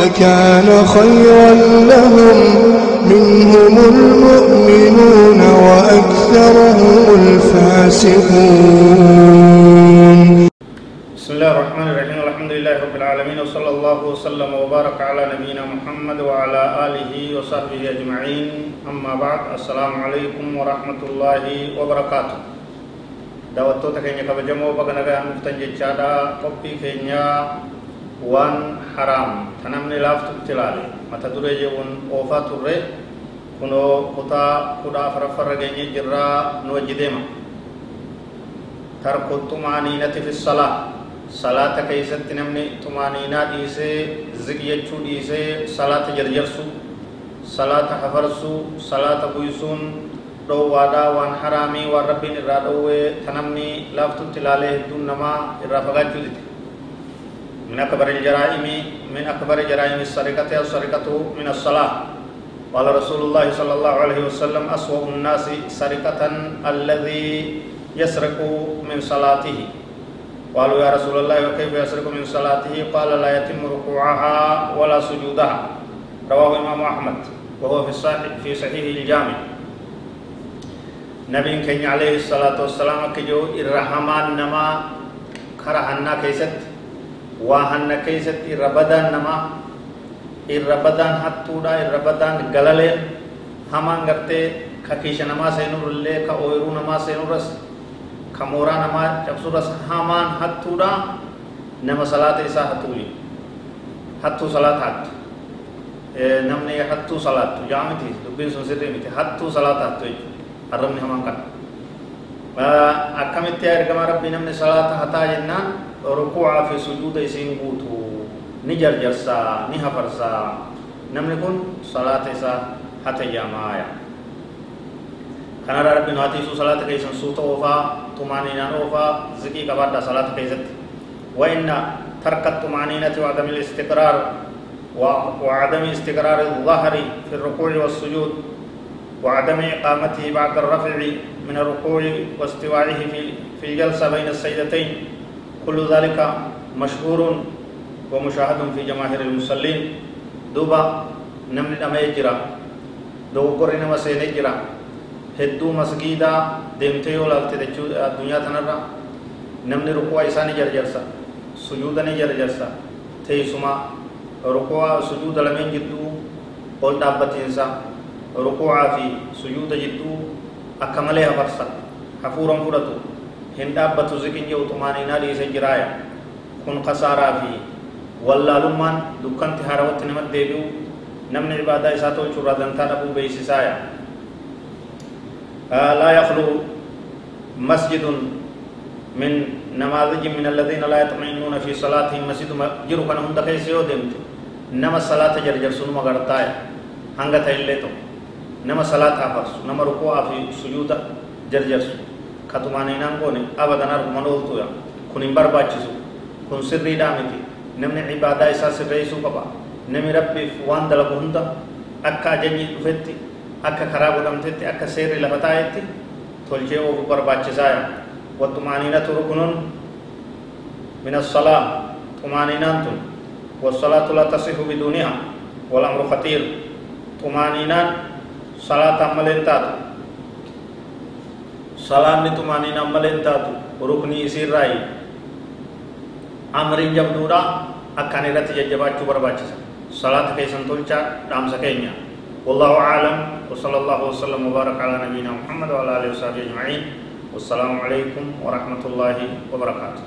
لكان خيرا لهم. منهم المؤمنون وأكثرهم الفاسقون. بسم الله الرحمن الرحيم. الحمد لله رب العالمين وصلى الله وسلم وبارك على نبينا محمد وعلى آله وصحبه أجمعين. أما بعد السلام عليكم ورحمة الله وبركاته. daawwattoota keenya kabajamoo baga nagaan dhuftan jechaadha qophii keenya waan haraam ta namni laaftutti ilaale mata duree jechuun oofaa turre kunoo kutaa kudha afuraffarra geenye jirraa nu wajji deema tarku xumaaniinati fi salaa salaata keessatti namni xumaaniinaa dhiisee zig jechuu dhiisee salaata jarjarsuu salaata hafarsuu salaata buysuun dhoowwaadhaa waan haraamii waan rabbiin irraa dhoowwee ta namni laaftutti ilaalee hedduun namaa irraa fagaachuu dide من أكبر الجرائم من أكبر جرائم السرقة السرقة من الصلاة. قال رسول الله صلى الله عليه وسلم أسوأ الناس سرقة الذي يسرق من صلاته. قالوا يا رسول الله وكيف يسرق من صلاته؟ قال لا يتم ركوعها ولا سجودها. رواه الإمام أحمد وهو في الصحيح في صحيح الجامع. نبي كان عليه الصلاة والسلام كجو الرحمن نما كرهنا كيست. وهن كيست الربدان نما الربدان حتودا الربدان غلالين همان غرتي ككيش نما سينور اللي كأويرو نما سينور رس كمورا نما جبسو رس همان حتودا نما صلاة إسا حتولي حتو حتو namni hattuu salaattu jaamiti dubbiin sun sirrii miti hattuu salaata hattu jechuudha arrabni hamaan kana akkamitti ergama rabbii namni salaata hataa jennaan rukuucaa fi sujuuda isiin guutu ni jarjarsaa ni hafarsaa namni kun salaata isaa hata jaamaaya kanarraa rabbiin hatiisuu salaata keessan suuta oofaa tumaaniinaan oofaa ziqii qabaadhaa salaata keessatti وإن ترك الطمأنينة وعدم الاستقرار وعدم استقرار الظهر في الركوع والسجود وعدم إقامته بعد الرفع من الركوع واستواعه في في الجلسة بين السجدتين كل ذلك مشهور ومشاهد في جماهير المصلين. دوبا نمن أما يجرى دوغور نما هدو مسجدا دمتي ولا الدنيا تنرى. نمن ركوع إساني جرجرسا سجودا جرجرسا تيسما ركوع سجود لمن جدو قول دابتينسا ركوع في سجود جدو أكمله فرصة حفورا فرطو hin dhaabbatu ziqin jiru xumaaniinaa dhiise jiraaya kun kasaaraa fi wallaalummaan dukkanti haarawatti nama deebi'u namni ibaadaa isaa tolchuu irraa dantaa dhabuu beeysisaaya laa yakhlu masjidun min نماذج من الذين لا يطمئنون في صلاتهم مسجد جرو كان هند كيس يو دمت نما صلاة جرجر سنو مغرطايا هنگا تايلتو نما صلاة حفظ نما ركوع في سجود جرجر سنو katumaaniinaan goone abadan arguma dhooltuya kun hin barbaachisu kun sirriidhaa miti namni ibaadaa isaa sirreessuu qaba namni rabbiif waan dalagu hunda akka ajajni dhufetti akka karaa godhamtetti akka seerri lafa taa'etti tolchee oofu barbaachisaaya والطمأنينة ركن من الصلاة طمأنينة والصلاة لا تصح بدونها والأمر خطير طمأنينة صلاة عمل تاتو salaanni tumaaniin ammaleen taatu ruknii isiirraayi amriin jabduudha akkaan irratti jajjabaachuu barbaachisa salaata keessan tolchaa dhaamsa keenya والله أعلم وصلى الله وسلم وبارك على نبينا محمد وعلى آله وصحبه أجمعين والسلام عليكم ورحمة الله وبركاته